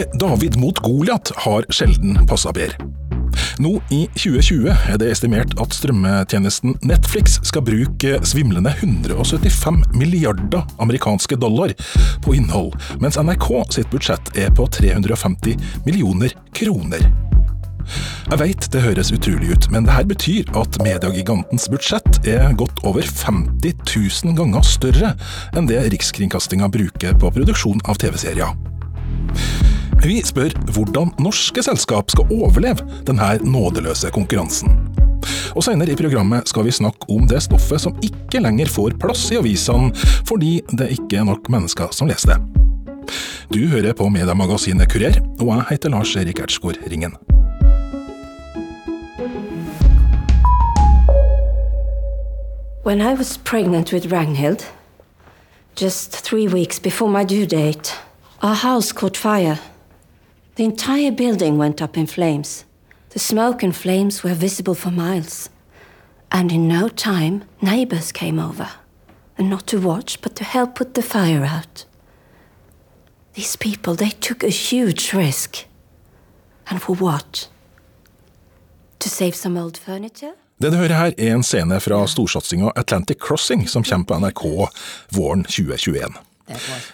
Uttrykket 'David mot Goliat' har sjelden passa bedre. Nå i 2020 er det estimert at strømmetjenesten Netflix skal bruke svimlende 175 milliarder amerikanske dollar på innhold, mens NRK sitt budsjett er på 350 millioner kroner. Jeg veit det høres utrolig ut, men det her betyr at mediegigantens budsjett er godt over 50 000 ganger større enn det Rikskringkastinga bruker på produksjon av TV-serier. Vi spør hvordan norske selskap skal overleve denne nådeløse konkurransen. Og Senere i programmet skal vi snakke om det stoffet som ikke lenger får plass i avisene fordi det ikke er nok mennesker som leser det. Du hører på Mediemagasinet Kurer, og jeg heter Lars Erik Ertsgaard Ringen. When I was pregnant with Ragnhild, just three weeks before my due date, our house caught fire. The entire building went up in flames. The smoke and flames were visible for miles. And in no time, neighbors came over. And not to watch, but to help put the fire out. These people, they took a huge risk. And for what? To save some old furniture? Det du hører her er en scene fra storsatsinga Atlantic Crossing, som kommer på NRK våren 2021.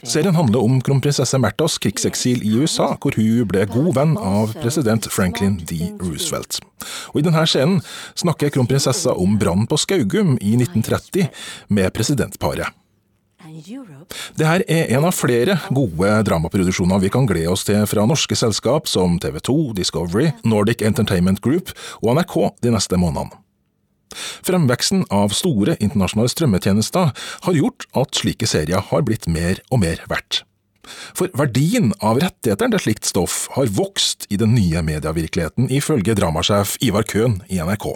Serien handler om kronprinsesse Märthas krigseksil i USA, hvor hun ble god venn av president Franklin D. Roosevelt. Og I denne scenen snakker kronprinsessa om brannen på Skaugum i 1930 med presidentparet. Det her er en av flere gode dramaproduksjoner vi kan glede oss til fra norske selskap som TV 2, Discovery, Nordic Entertainment Group og NRK de neste månedene. Fremveksten av store internasjonale strømmetjenester har gjort at slike serier har blitt mer og mer verdt. For verdien av rettigheter til slikt stoff har vokst i den nye medievirkeligheten, ifølge dramasjef Ivar Køhn i NRK.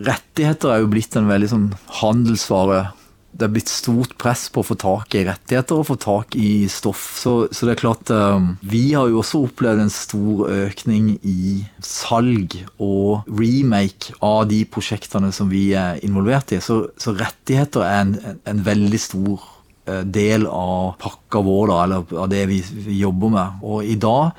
Rettigheter er jo blitt en veldig sånn handelsvare det er blitt stort press på å få tak i rettigheter og få tak i stoff. Så, så det er klart um, Vi har jo også opplevd en stor økning i salg og remake av de prosjektene som vi er involvert i. Så, så rettigheter er en, en, veldig stor uh, del av pakka vår, da, eller av det vi, vi jobber med. Og i dag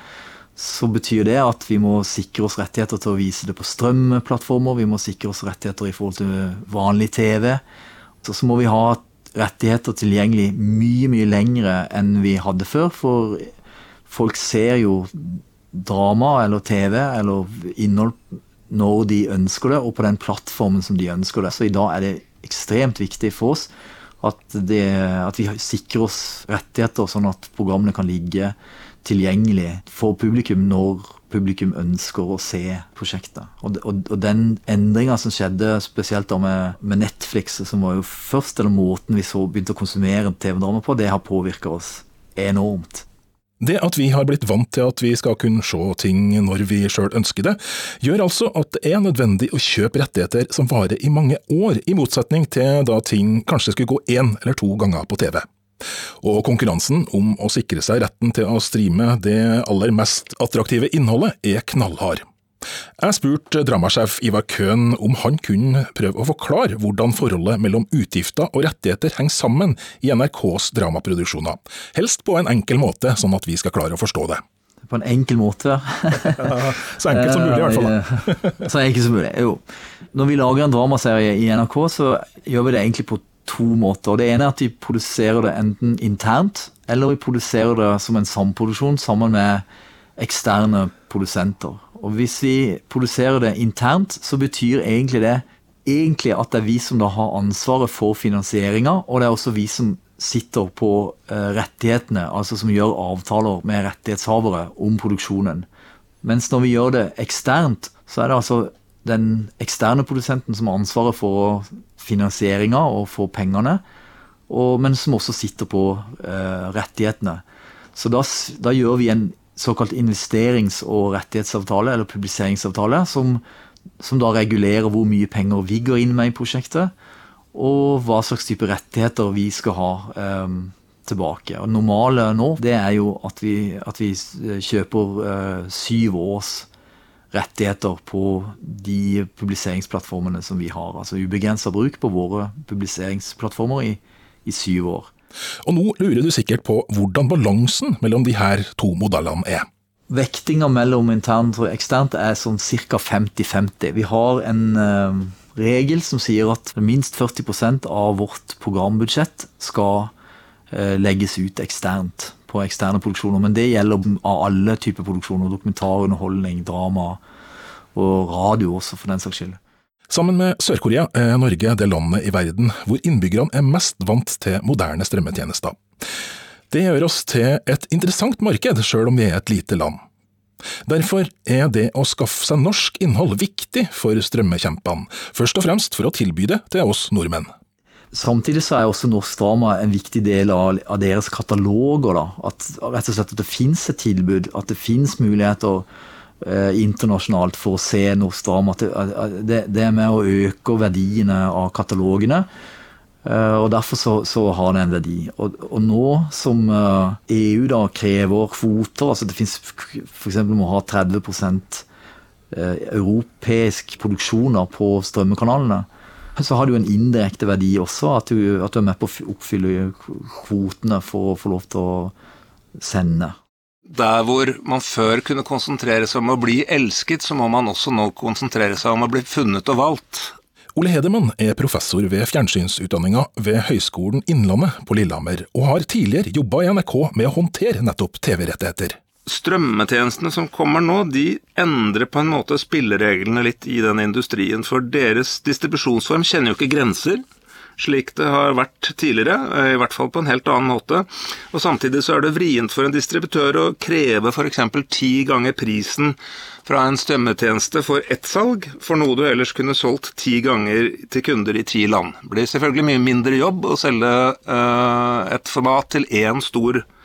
så betyr det at vi må sikre oss rettigheter til å vise det på strømplattformer. Vi må sikre oss rettigheter i forhold til vanlig TV. Så, så må vi ha rettigheter tilgjengelig mye, mye lengre enn vi hadde før. For folk ser jo drama eller TV eller innhold når de ønsker det, og på den plattformen som de ønsker det. Så i dag er det ekstremt viktig for oss at, det, at vi sikrer oss rettigheter, sånn at programmene kan ligge tilgjengelig for publikum når publikum ønsker å se prosjektet. Og, og, og den endringa som skjedde spesielt da med, med, Netflix, som var jo først eller måten vi så begynte å konsumere TV-drama på, det har påvirka oss enormt. Det at vi har blitt vant til at vi skal kunne se ting når vi sjøl ønsker det, gjør altså at det er nødvendig å kjøpe rettigheter som varer i mange år, i motsetning til da ting kanskje skulle gå én eller to ganger på TV. Og konkurransen om å sikre seg retten til å streame det aller mest attraktive innholdet er knallhard. Jeg spurte dramasjef Ivar Køhn om han kunne prøve å forklare hvordan forholdet mellom utgifter og rettigheter henger sammen i NRKs dramaproduksjoner, helst på en enkel måte, sånn at vi skal klare å forstå det. På en enkel måte? så enkelt som mulig, i hvert fall. så enkelt som mulig, jo. Når vi lager en dramaserie i NRK, så gjør vi det egentlig på to måter. Det ene er at vi produserer det enten internt, eller vi produserer det som en samproduksjon sammen med eksterne produsenter. Og Hvis vi produserer det internt, så betyr egentlig det egentlig at det er vi som da har ansvaret for finansieringa, og det er også vi som sitter på eh, rettighetene, altså som gjør avtaler med rettighetshavere om produksjonen. Mens når vi gjør det eksternt, så er det altså den eksterne produsenten som har ansvaret for finansieringa og for pengene, og, men som også sitter på eh, rettighetene. Så da, da, gjør vi en såkalt investerings- og rettighetsavtale, eller publiseringsavtale, som, som, da regulerer hvor mye penger vi går inn med i prosjektet, og hva slags type rettigheter vi skal ha eh, tilbake. Og normale nå, det er jo at vi, at vi kjøper eh, syv års rettigheter på de publiseringsplattformene som vi har. Altså ubegrensa bruk på våre publiseringsplattformer i, i syv år. Og nå lurer du sikkert på hvordan balansen mellom de her to modellene er. Vektinga mellom internt og eksternt er sånn ca. 50-50. Vi har en uh, regel som sier at minst 40% av vårt programbudsjett skal uh, legges ut eksternt på eksterne produksjoner. Men det gjelder av alle typer produksjoner. Dokumentar, underholdning, drama og radio også, for den saks skyld. Sammen med Sør-Korea er Norge det landet i verden hvor innbyggerne er mest vant til moderne strømmetjenester. Det gjør oss til et interessant marked, sjøl om vi er et lite land. Derfor er det å skaffe seg norsk innhold viktig for strømmekjempene, først og fremst for å tilby det til oss nordmenn. Samtidig så er også norsk drama en viktig del av, av deres kataloger. Da. At, rett og slett at det finnes et tilbud, at det finnes muligheter eh, internasjonalt for å se. At det, det, er med å øke verdiene av katalogene. Eh, og Derfor så, så, har det en verdi. Og, og nå som eh, EU da krever kvoter, altså det fins f.eks. må ha 30 eh, europeisk produksjon på strømmekanalene, så har det jo en indirekte verdi også, at du, at du er med på å oppfylle kvotene for å få lov til å sende. Der hvor man før kunne konsentrere seg om å bli elsket, så må man også nå konsentrere seg om å bli funnet og valgt. Ole Hedemann er professor ved fjernsynsutdanninga ved Høgskolen Innlandet på Lillehammer, og har tidligere jobba i NRK med å håndtere nettopp TV-rettigheter. Strømmetjenestene som kommer nå, de endrer på en måte spillereglene litt i den industrien, for deres distribusjonsform kjenner jo ikke grenser slik det har vært tidligere, i hvert fall på en helt annen måte. Og Samtidig så er det vrient for en distributør å kreve f.eks. ti ganger prisen fra en strømmetjeneste for ett salg, for noe du ellers kunne solgt ti ganger til kunder i ti land. Det blir selvfølgelig mye mindre jobb å selge uh, et format til én stor kunde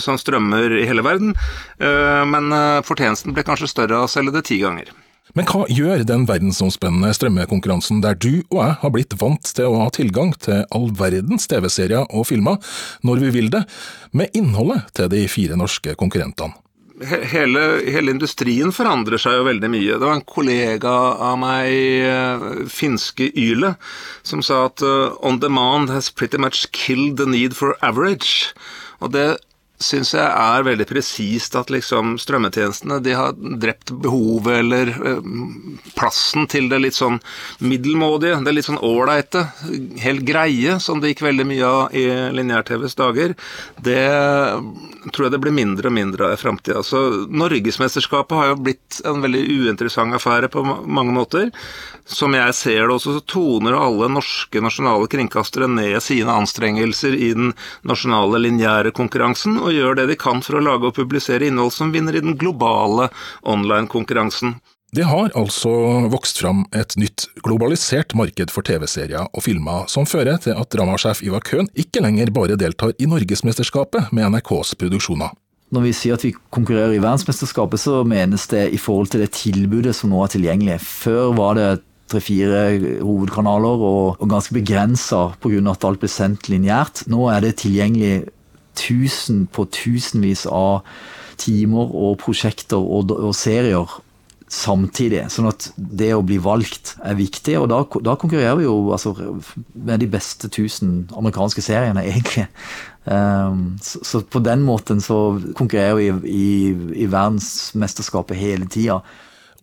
som strømmer i hele verden, uh, men uh, fortjenesten ble kanskje større av å selge det ti ganger. Men hva gjør den verdensomspennende strømmekonkurransen der du og jeg har blitt vant til å ha tilgang til all verdens TV-serier og filmer når vi vil det, med innholdet til de fire norske konkurrentene? Hele, hele, industrien forandrer seg jo veldig mye. Det var en kollega av meg, eh, finske Yle, som sa at on demand has pretty much killed the need for average. Og det syns jeg er veldig presist at liksom strømmetjenestene de har drept behovet eller eh, plassen til det litt sånn middelmådige, det litt sånn ålreite, helt greie, som det gikk veldig mye av i lineær-TVs dager. Det tror jeg det blir mindre og mindre av i framtida. Så Norgesmesterskapet har jo blitt en veldig uinteressant affære på mange måter. Som jeg ser det også, så toner alle norske nasjonale kringkastere ned sine anstrengelser i den nasjonale lineære konkurransen og gjør det de kan for å lage og publisere innhold som vinner i den globale online-konkurransen. Det har altså vokst fram et nytt globalisert marked for TV-serier og filmer, som fører til at dramasjef Ivar Køhn ikke lenger bare deltar i Norgesmesterskapet med NRKs produksjoner. Når vi sier at vi konkurrerer i verdensmesterskapet, så menes det i forhold til det tilbudet som nå er tilgjengelig. Før var det tre-fire hovedkanaler og, og ganske begrensa pga. at alt ble sendt lineært. Nå er det tilgjengelig tusen på tusenvis av timer og prosjekter og, og serier samtidig. Sånn at det å bli valgt er viktig. Og da, da konkurrerer vi jo altså, med de beste tusen amerikanske seriene, egentlig. Um, så, så, på den måten så konkurrerer vi i, i, i verdensmesterskapet hele tida.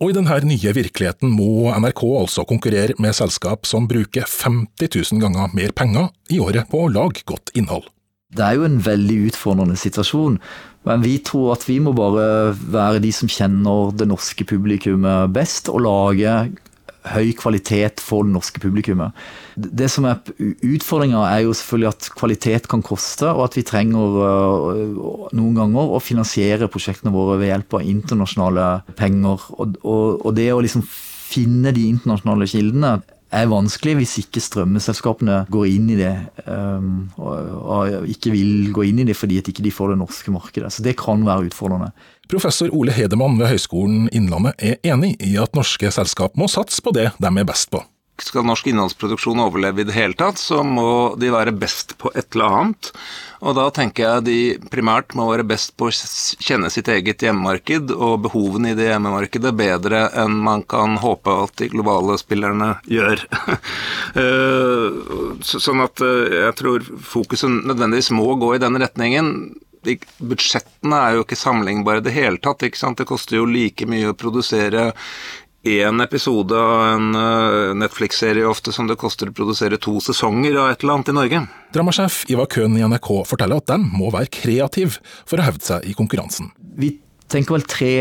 Og i denne nye virkeligheten må NRK altså konkurrere med selskap som bruker 50 000 ganger mer penger i året på å lage godt innhold. Det er jo en veldig utfordrende situasjon, men vi tror at vi må bare være de som kjenner det norske publikummet best, og lage høy kvalitet for det norske publikummet. Det som er Utfordringa er jo selvfølgelig at kvalitet kan koste, og at vi trenger øh, noen ganger å finansiere prosjektene våre ved hjelp av internasjonale penger. Og, og, og det å liksom finne de internasjonale kildene er vanskelig hvis ikke strømmeselskapene går inn i det. Um, og, og, ikke vil gå inn i det fordi at ikke de får det norske markedet. Så det kan være utfordrende. Professor Ole Hedemann ved Høgskolen Innlandet er enig i at norske selskap må satse på det de er best på. Skal norsk innholdsproduksjon overleve i det hele tatt, så må de være best på et eller annet. Og da tenker jeg de primært må være best på å kjenne sitt eget hjemmemarked og behovene i det hjemmemarkedet bedre enn man kan håpe at de globale spillerne gjør. Eh, sånn at eh, jeg tror fokuset nødvendigvis må gå i den retningen. budsjettene er jo ikke sammenlignbare i det hele tatt. ikke sant? Det koster jo like mye å produsere én episode av en eh, Netflix-serie ofte som det koster å produsere to sesonger av et eller annet i Norge. Dramasjef Ivar Køhn i NRK forteller at den må være kreativ for å hevde seg i konkurransen. Vi tenker vel tre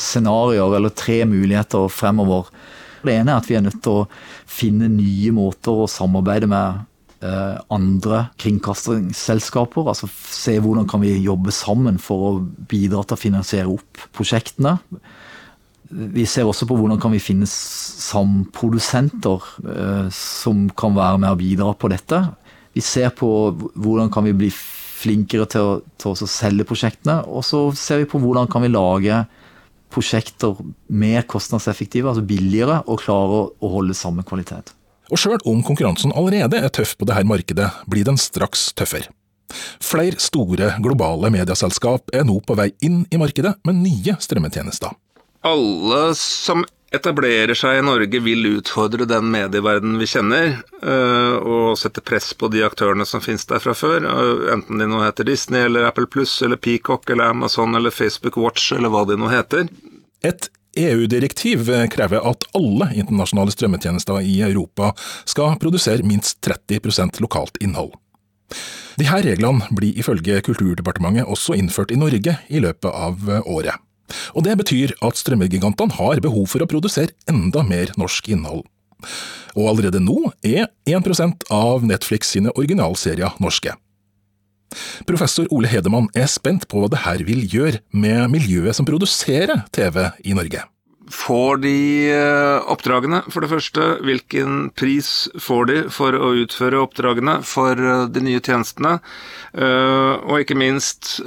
scenarioer eller tre muligheter fremover. Det ene er at vi er nødt til å finne nye måter å samarbeide med eh, andre kringkastingsselskaper. Altså se hvordan kan vi jobbe sammen for å bidra til å finansiere opp prosjektene. Vi ser også på hvordan kan vi finne samprodusenter eh, som kan være med og bidra på dette. Vi ser på hvordan kan vi bli flinkere til å, til å selge prosjektene. Og så ser vi på hvordan kan vi lage prosjekter mer kostnadseffektive, altså billigere, og klare å holde samme kvalitet. Og sjøl om konkurransen allerede er tøff på dette markedet, blir den straks tøffere. Flere store globale medieselskap er nå på vei inn i markedet med nye strømmetjenester. Alle som etablerer seg i Norge, vil utfordre den medieverdenen vi kjenner, eh, og sette press på de aktørene som finnes der fra før, eh, enten de nå heter Disney eller Apple Pluss eller Peacock eller Amazon eller Facebook Watch eller hva de nå heter. Et EU-direktiv krever at alle internasjonale strømmetjenester i Europa skal produsere minst 30% lokalt innhold. De her reglene blir ifølge Kulturdepartementet også innført i Norge i løpet av året. Og Det betyr at strømmegigantene har behov for å produsere enda mer norsk innhold. Og allerede nå er 1% av Netflix sine originalserier norske. Professor Ole Hedemann er spent på hva det her vil gjøre med miljøet som produserer TV i Norge. Får de eh, oppdragene, for det første? Hvilken pris får de for å utføre oppdragene for eh, de nye tjenestene? Eh, og ikke minst,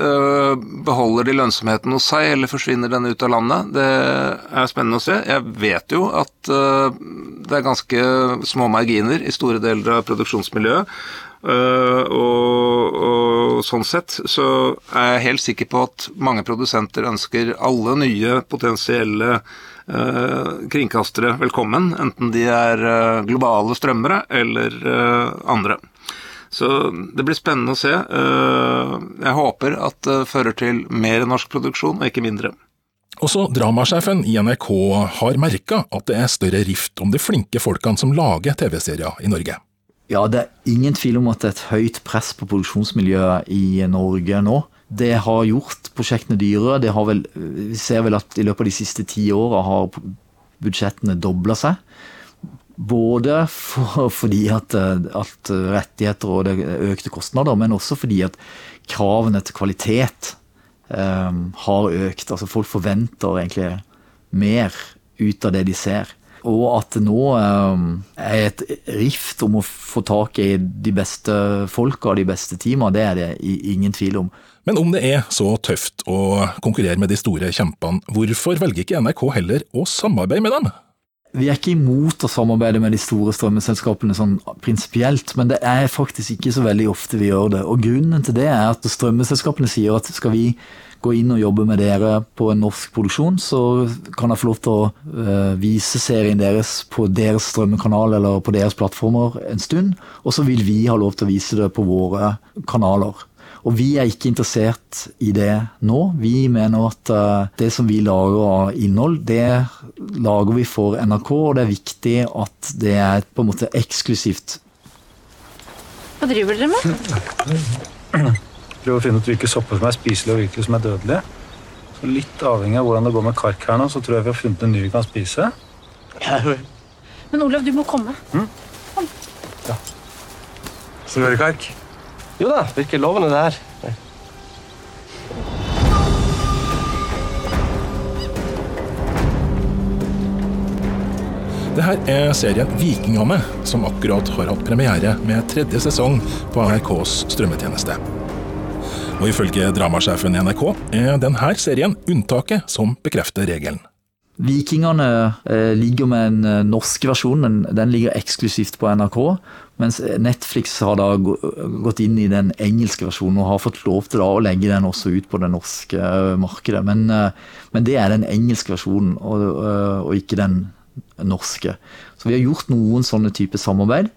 beholder de lønnsomheten hos seg, eller forsvinner den ut av landet? Det er spennende å se. Jeg vet jo at det er ganske små marginer i store deler av produksjonsmiljøet. Uh, og, og, sånn sett så er jeg helt sikker på at mange produsenter ønsker alle nye potensielle uh, kringkastere velkommen, enten de er uh, globale strømmere eller andre. Så det blir spennende å se. jeg håper at det fører til mer norsk produksjon, og ikke mindre. Også dramasjefen i NRK har merka at det er større rift om de flinke folkene som lager TV-serier i Norge. Ja, det er ingen tvil om at det er et høyt press på produksjonsmiljøet i Norge nå. Det har gjort prosjektene dyrere. Det vel, vi ser vel at i løpet av de siste ti åra har budsjettene dobla seg. Både for, fordi at, at, rettigheter og det økte kostnader, men også fordi at kravene til kvalitet um, har økt. Altså folk forventer egentlig mer ut av det de ser. Og at det nå ehm, er et rift om å få tak i de beste folka og de beste teamene, det er det ingen tvil om. Men om det er så tøft å konkurrere med de store kjempene, hvorfor velger ikke NRK heller å samarbeide med dem? Vi er ikke imot å samarbeide med de store strømmeselskapene sånn prinsipielt, men det er faktisk ikke så veldig ofte vi gjør det. Og grunnen til det er at strømmeselskapene sier at skal vi gå inn og jobbe med dere på en norsk produksjon, så kan jeg få lov til å uh, vise serien deres på deres strømmekanal eller på deres plattformer en stund. Og så vil vi ha lov til å vise det på våre kanaler. Og vi er ikke interessert i det nå. Vi mener at uh, det som vi lager av innhold, det lager vi for NRK, og det er viktig at det er på en måte eksklusivt. Hva driver dere med? prøve å finne ut hvilke sopper som er spiselige og hvilke som er dødelige. Så Litt avhengig av hvordan det går med kark her nå, så tror jeg vi har funnet en ny vi kan spise. Men Olav, du må komme. Mm? Kom. Ja. Smørkark? Jo da, virker lovende, det her. Det her er serien Vikingene, som akkurat har hatt premiere med tredje sesong på NRKs strømmetjeneste. Og ifølge dramasjefen i NRK er denne serien unntaket som bekrefter regelen. Vikingene eh, ligger med en eh, norsk versjon, den ligger eksklusivt på NRK. Mens Netflix har da gått inn i den engelske versjonen og har fått lov til å legge den også ut på det norske eh, markedet. Men, men det er den engelske versjonen, og, og, ikke den norske. Så vi har gjort noen sånne typer samarbeid,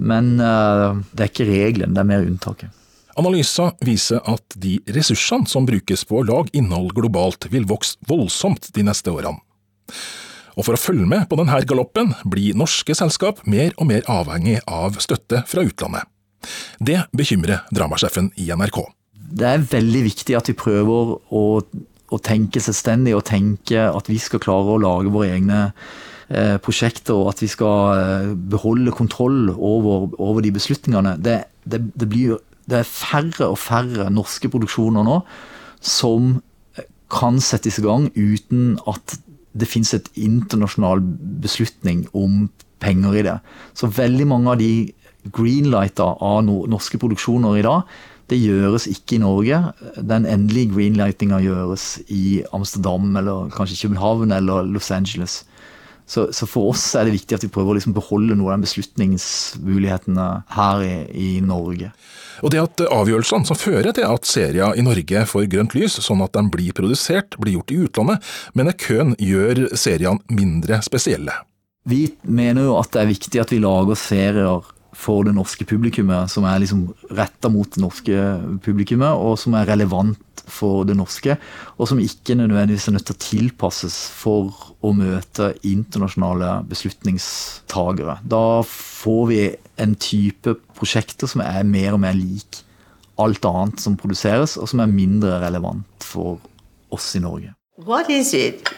men det er ikke regelen, det er mer unntaket. Analyser viser at de ressursene som brukes på å lage innhold globalt, vil vokse voldsomt de neste årene. Og for å følge med på denne galoppen, blir norske selskap mer og mer avhengig av støtte fra utlandet. Det bekymrer dramasjefen i NRK. Det er veldig viktig at vi prøver å, å tenke selvstendig og tenke at vi skal klare å lage våre egne eh, prosjekter og at vi skal eh, beholde kontroll over, over de beslutningene. Det, det, det, blir, det er færre og færre norske produksjoner nå som kan settes i gang uten at det finnes et internasjonal beslutning om penger i det. Så veldig mange av de greenlighta av norske produksjoner i dag, det gjøres ikke i Norge. Den endelige greenlightinga gjøres i Amsterdam eller kanskje København eller Los Angeles. Så, så, for oss er det viktig at vi prøver å liksom beholde noen av den beslutningsmulighetene her i, i, Norge. Og det at avgjørelsene som fører til at serier i Norge får grønt lys, sånn at de blir produsert, blir gjort i utlandet, mener Køhn gjør seriene mindre spesielle. Vi mener jo at det er viktig at vi lager serier for det norske publikummet, som er liksom retta mot det norske publikummet, og som er relevant for det norske, og som ikke nødvendigvis er nødt til å tilpasses for å møte internasjonale beslutningstagere. Da får vi en type prosjekter som er mer og mer lik alt annet som produseres, og som er mindre relevant for oss i Norge. What is it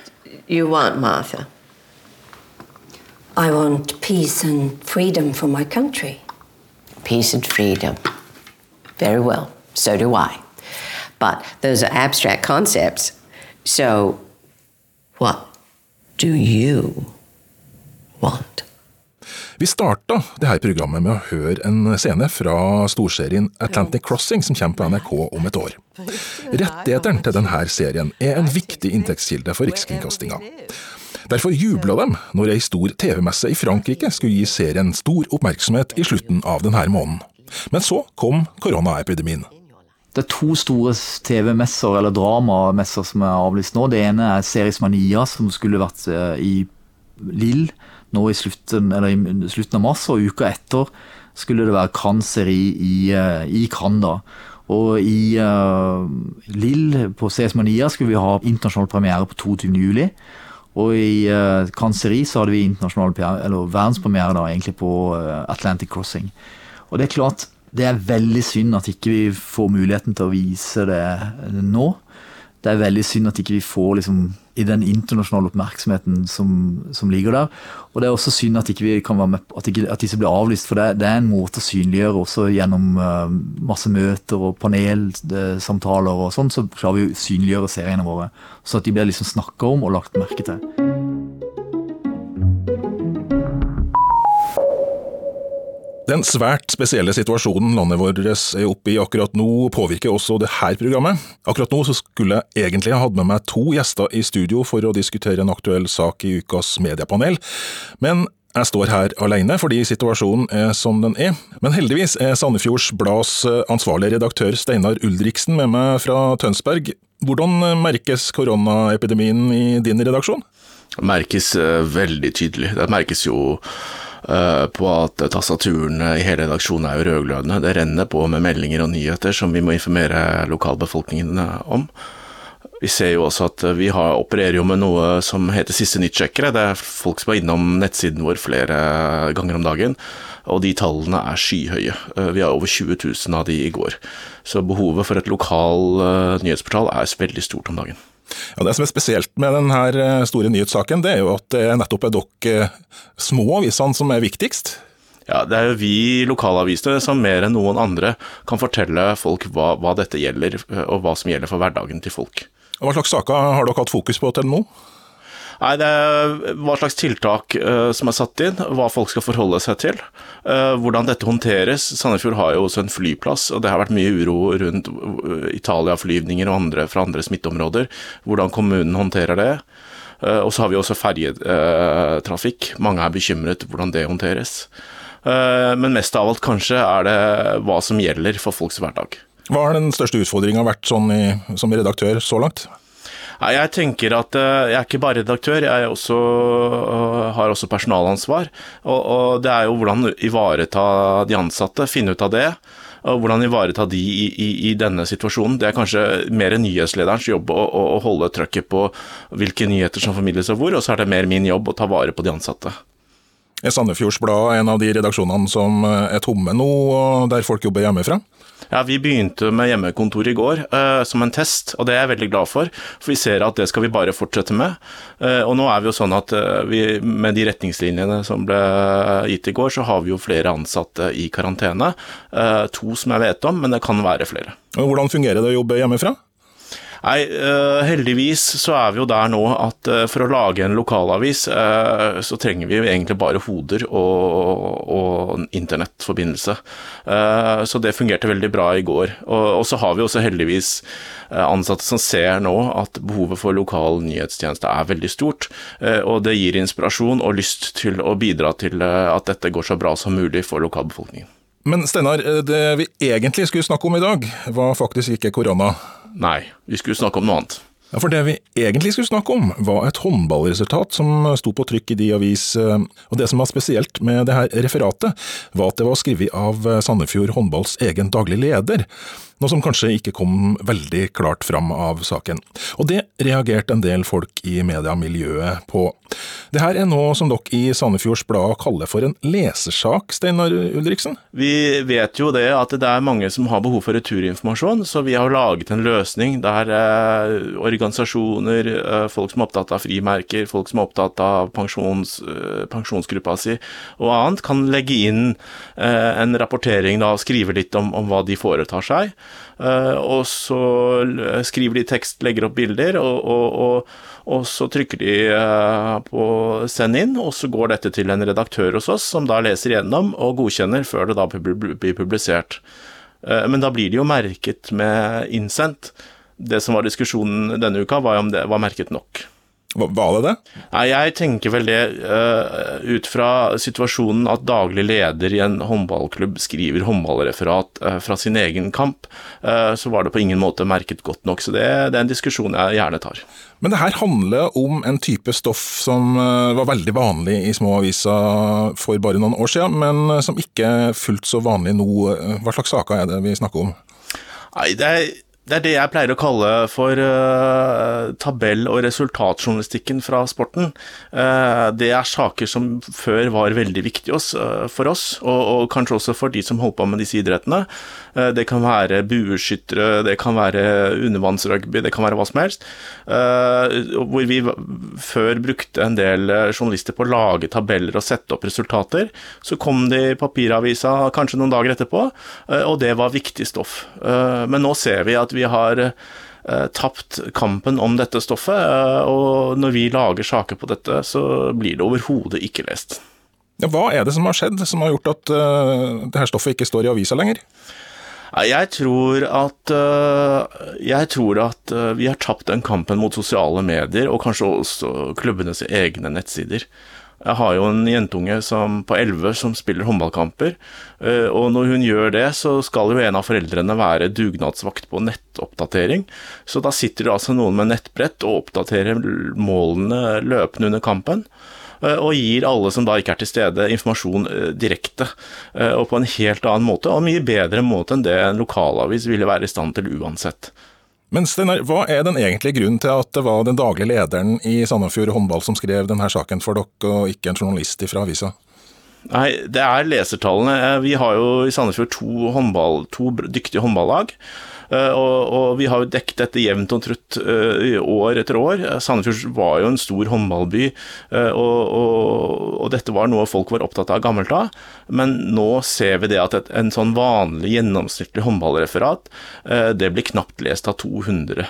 you want, Martha? I want peace and freedom for my country. Peace and freedom. Very well, so do I. But those are abstract concepts. So, what do you want? Vi starta dette programmet med å høre en scene fra storserien Atlantic Crossing som kommer på NRK om et år. Rettighetene til denne serien er en viktig inntektskilde for Rikskringkastinga. Derfor jubla de når ei stor TV-messe i Frankrike skulle gi serien stor oppmerksomhet i slutten av denne måneden. Men så kom koronaepidemien. Det er to store TV-messer, eller dramamesser, som er avlyst nå. Det ene er Series Mania, som skulle vært eh, i Lill nå i slutten, i slutten, av mars, og uka etter skulle det være Cannes-seri i, eh, i Cannes. Og i uh, Lill på CS Mania skulle vi ha internasjonal premiere på 22. Og i uh, Kanseri så hadde vi verdenspremiere egentlig på uh, Atlantic Crossing. Og det er klart, det er veldig synd at ikke vi får muligheten til å vise det nå. Det er veldig synd at ikke vi får liksom i den internasjonale oppmerksomheten som, som, ligger der. Og det er også synd at ikke vi kan være med, at, ikke, at disse blir avlyst, for det, det, er en måte å synliggjøre også gjennom uh, masse møter og panelsamtaler og sånn, så klarer vi å synliggjøre seriene våre. Så at de blir liksom snakka om og lagt merke til. Den svært spesielle situasjonen landet vårt er oppe i akkurat nå, påvirker også det her programmet. Akkurat nå skulle jeg egentlig ha hatt med meg to gjester i studio for å diskutere en aktuell sak i ukas mediepanel, men jeg står her alene fordi situasjonen er som den er. Men heldigvis er Sandefjords Blads ansvarlige redaktør Steinar Ulriksen med meg fra Tønsberg. Hvordan merkes koronaepidemien i din redaksjon? Det merkes eh, veldig tydelig. Det merkes jo på at tastaturene i hele redaksjonen er jo rødglødende. Det renner på med meldinger og nyheter som vi må informere lokalbefolkningen om. Vi ser jo også at vi har, opererer jo med noe som heter Siste nytt-sjekkere. Det er folk som er innom nettsiden vår flere ganger om dagen, og de tallene er skyhøye. Eh, vi har over 20 000 av de i går. Så behovet for et lokal eh, nyhetsportal er veldig stort om dagen. Ja, Det som er spesielt med denne eh, store nyhetssaken, det er jo at det nettopp er dere eh, små avisene som er viktigst. Ja, Det er jo vi lokalavisene som mer enn noen andre kan fortelle folk hva, hva dette gjelder, eh, og hva som gjelder for hverdagen til folk. Hva slags saker har dere hatt fokus på til nå? Nei, det er hva slags tiltak uh, som er satt inn, hva folk skal forholde seg til. Uh, hvordan dette håndteres. Sandefjord har jo også en flyplass, og det har vært mye uro rundt uh, Italia-flyvninger og andre fra andre smitteområder. Hvordan kommunen håndterer det. og så har vi også ferjetrafikk. Mange er bekymret hvordan det håndteres. men mest av alt kanskje er det hva som gjelder for folks hverdag. Hva har den største utfordringa vært sånn i, som redaktør så langt? Jeg tenker at eh, jeg er ikke bare redaktør, jeg også, eh, har også personalansvar. Og, og, det er jo hvordan ivareta de ansatte, finne ut av det. Og hvordan ivareta de i, i, i denne situasjonen. Det er kanskje mer nyhetslederens jobb å, å, å holde trøkket på hvilke nyheter som formidles og hvor, og så er det mer min jobb å ta vare på de ansatte. Er Sandefjords Blad en av de redaksjonene som er tomme nå, der folk jobber hjemmefra? Ja, Vi begynte med hjemmekontor i går uh, som en test, og det er jeg veldig glad for. For vi ser at det skal vi bare fortsette med. Uh, og nå er vi jo sånn at uh, vi, med de retningslinjene som ble gitt i går, så har vi jo flere ansatte i karantene. to som jeg vet om, men det kan være flere. Hvordan fungerer det å jobbe hjemmefra? Nei, uh, heldigvis så er vi jo der nå at uh, for å lage en lokalavis, uh, så trenger vi jo egentlig bare hoder og, og internettforbindelse. så det fungerte veldig bra i går. Og så har vi også heldigvis ansatte som ser nå at behovet for lokal nyhetstjeneste er veldig stort. og det gir inspirasjon og lyst til å bidra til at dette går så bra som mulig for lokalbefolkningen. Men Steinar, det vi egentlig skulle snakke om i dag, var faktisk ikke korona. Nei, vi skulle snakke om noe annet. Ja, For det vi egentlig skulle snakke om, var et håndballresultat som sto på trykk i de avis. Eh, og det som var spesielt med det her referatet, var at det var skrevet av Sandefjord håndballs egen daglig leder noe som kanskje ikke kom veldig klart fram av saken. Og det reagerte en del folk i mediemiljøet på. Det her er noe som dere i Sandefjords Blad kaller for en lesersak, Steinar Ulriksen? Vi vet jo det at det er mange som har behov for returinformasjon, så vi har laget en løsning der eh, organisasjoner, eh, folk som er opptatt av frimerker, folk som er opptatt av pensjons, eh, pensjonsgruppa si og annet, kan legge inn eh, en rapportering da, og skrive litt om, om hva de foretar seg. Eh, og så skriver de tekst, legger opp bilder, og, og, og, og så trykker de eh, på send inn, og så går dette til en redaktør hos oss, som da leser gjennom og godkjenner før det da blir publisert. Eh, men da blir det jo merket med innsendt. Det som var diskusjonen denne uka, var om det var merket nok. Var det det? Nei, Jeg tenker vel det uh, ut fra situasjonen at daglig leder i en håndballklubb skriver håndballreferat uh, fra sin egen kamp, uh, så var det på ingen måte merket godt nok. Så det, det, er en diskusjon jeg gjerne tar. Men det her handler om en type stoff som var veldig vanlig i små aviser for bare noen år siden, men som ikke er fullt så vanlig nå. Hva slags saker er det vi snakker om? Nei, det er det er det jeg pleier å kalle for uh, tabell- og resultatjournalistikken fra sporten. Uh, det er saker som før var veldig viktige uh, for oss, og, og, kanskje også for de som holdt på med disse idrettene. det kan være bueskyttere, det kan være undervannsrugby, det kan være hva som helst. hvor vi før brukte en del journalister på å lage tabeller og sette opp resultater. Så kom det i papiravisa kanskje noen dager etterpå, og det var viktig stoff. men nå ser vi at vi har eh, tapt kampen om dette stoffet. Eh, og når vi lager saker på dette, så blir det overhodet ikke lest. Ja, hva er det som har skjedd som har gjort at uh, det her stoffet ikke står i avisa lenger? Jeg tror at, jeg tror at vi har tapt den kampen mot sosiale medier, og kanskje også klubbenes egne nettsider. Jeg har jo en jentunge som, på 11 som spiller håndballkamper. Eh, og når hun gjør det, så skal jo en av foreldrene være dugnadsvakt på nettoppdatering. Så da sitter det altså noen med nettbrett og oppdaterer målene løpende under kampen. Eh, og gir alle som da ikke er til stede, informasjon eh, direkte. Og på en helt annen måte, og mye bedre måte enn det en lokalavis ville være i stand til uansett. Men Steinar, hva er den egentlige grunnen til at det var den daglige lederen i Sandefjord håndball som skrev denne saken for dere, og ikke en journalist fra avisa? Nei, det er lesertallene. Vi har jo i Sandefjord to, håndball, to dyktige håndballag. Eh, og, og, vi har jo dekket dette jevnt og trutt uh, år etter år. Sandefjord var jo en stor håndballby, og, og, og, dette var noe folk var opptatt av gammelt av. Men nå ser vi det at et, en sånn vanlig gjennomsnittlig håndballreferat, det blir knapt lest av 200.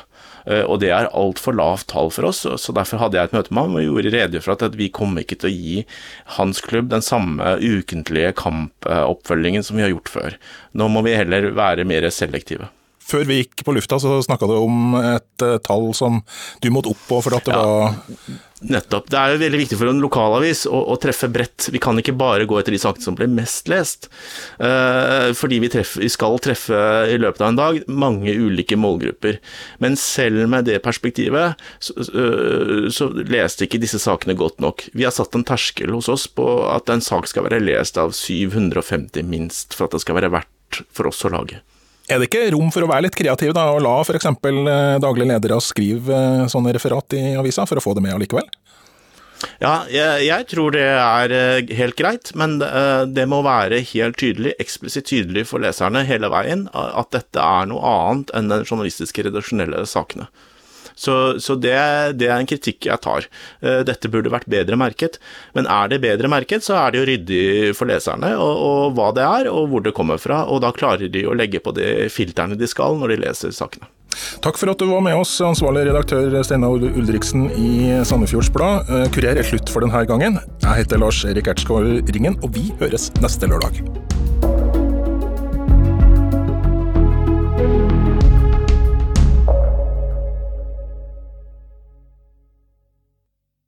Og det er altfor lavt tall for oss, så derfor hadde jeg et møte med ham og gjorde rede for at vi kommer ikke til å gi hans klubb den samme ukentlige kampoppfølgingen som vi har gjort før. Nå må vi heller være mer selektive. Før vi gikk på lufta, så snakka du om et uh, tall som du måtte opp på for at det ja. var Nettopp. Det er jo veldig viktig for en lokalavis å, å, treffe bredt. Vi kan ikke bare gå etter de sakene som ble mest lest. Uh, fordi vi, treffer, vi, skal treffe i løpet av en dag mange ulike målgrupper. Men selv med det perspektivet så, uh, så leste ikke disse sakene godt nok. Vi har satt en terskel hos oss på at en sak skal være lest av 750 minst for at det skal være verdt for oss å lage. Er det ikke rom for å være litt kreativ da, og la f.eks. daglig ledere skrive sånne referat i avisa, for å få det med allikevel? Ja, jeg, jeg, tror det er helt greit, men det må være helt tydelig, eksplisitt tydelig for leserne hele veien, at dette er noe annet enn den journalistiske, redaksjonelle sakene. Så, så det, det, er en kritikk jeg tar. Eh, dette burde vært bedre merket. Men er det bedre merket, så er det jo ryddig for leserne og, og hva det er, og hvor det kommer fra. Og da klarer de å legge på de filterne de skal når de leser sakene. Takk for at du var med oss, ansvarlig redaktør Steinar Ulriksen i Sandefjords Blad. Eh, Kurer er slutt for denne gangen. Jeg heter Lars Erik Ertsgaard Ringen, og vi høres neste lørdag.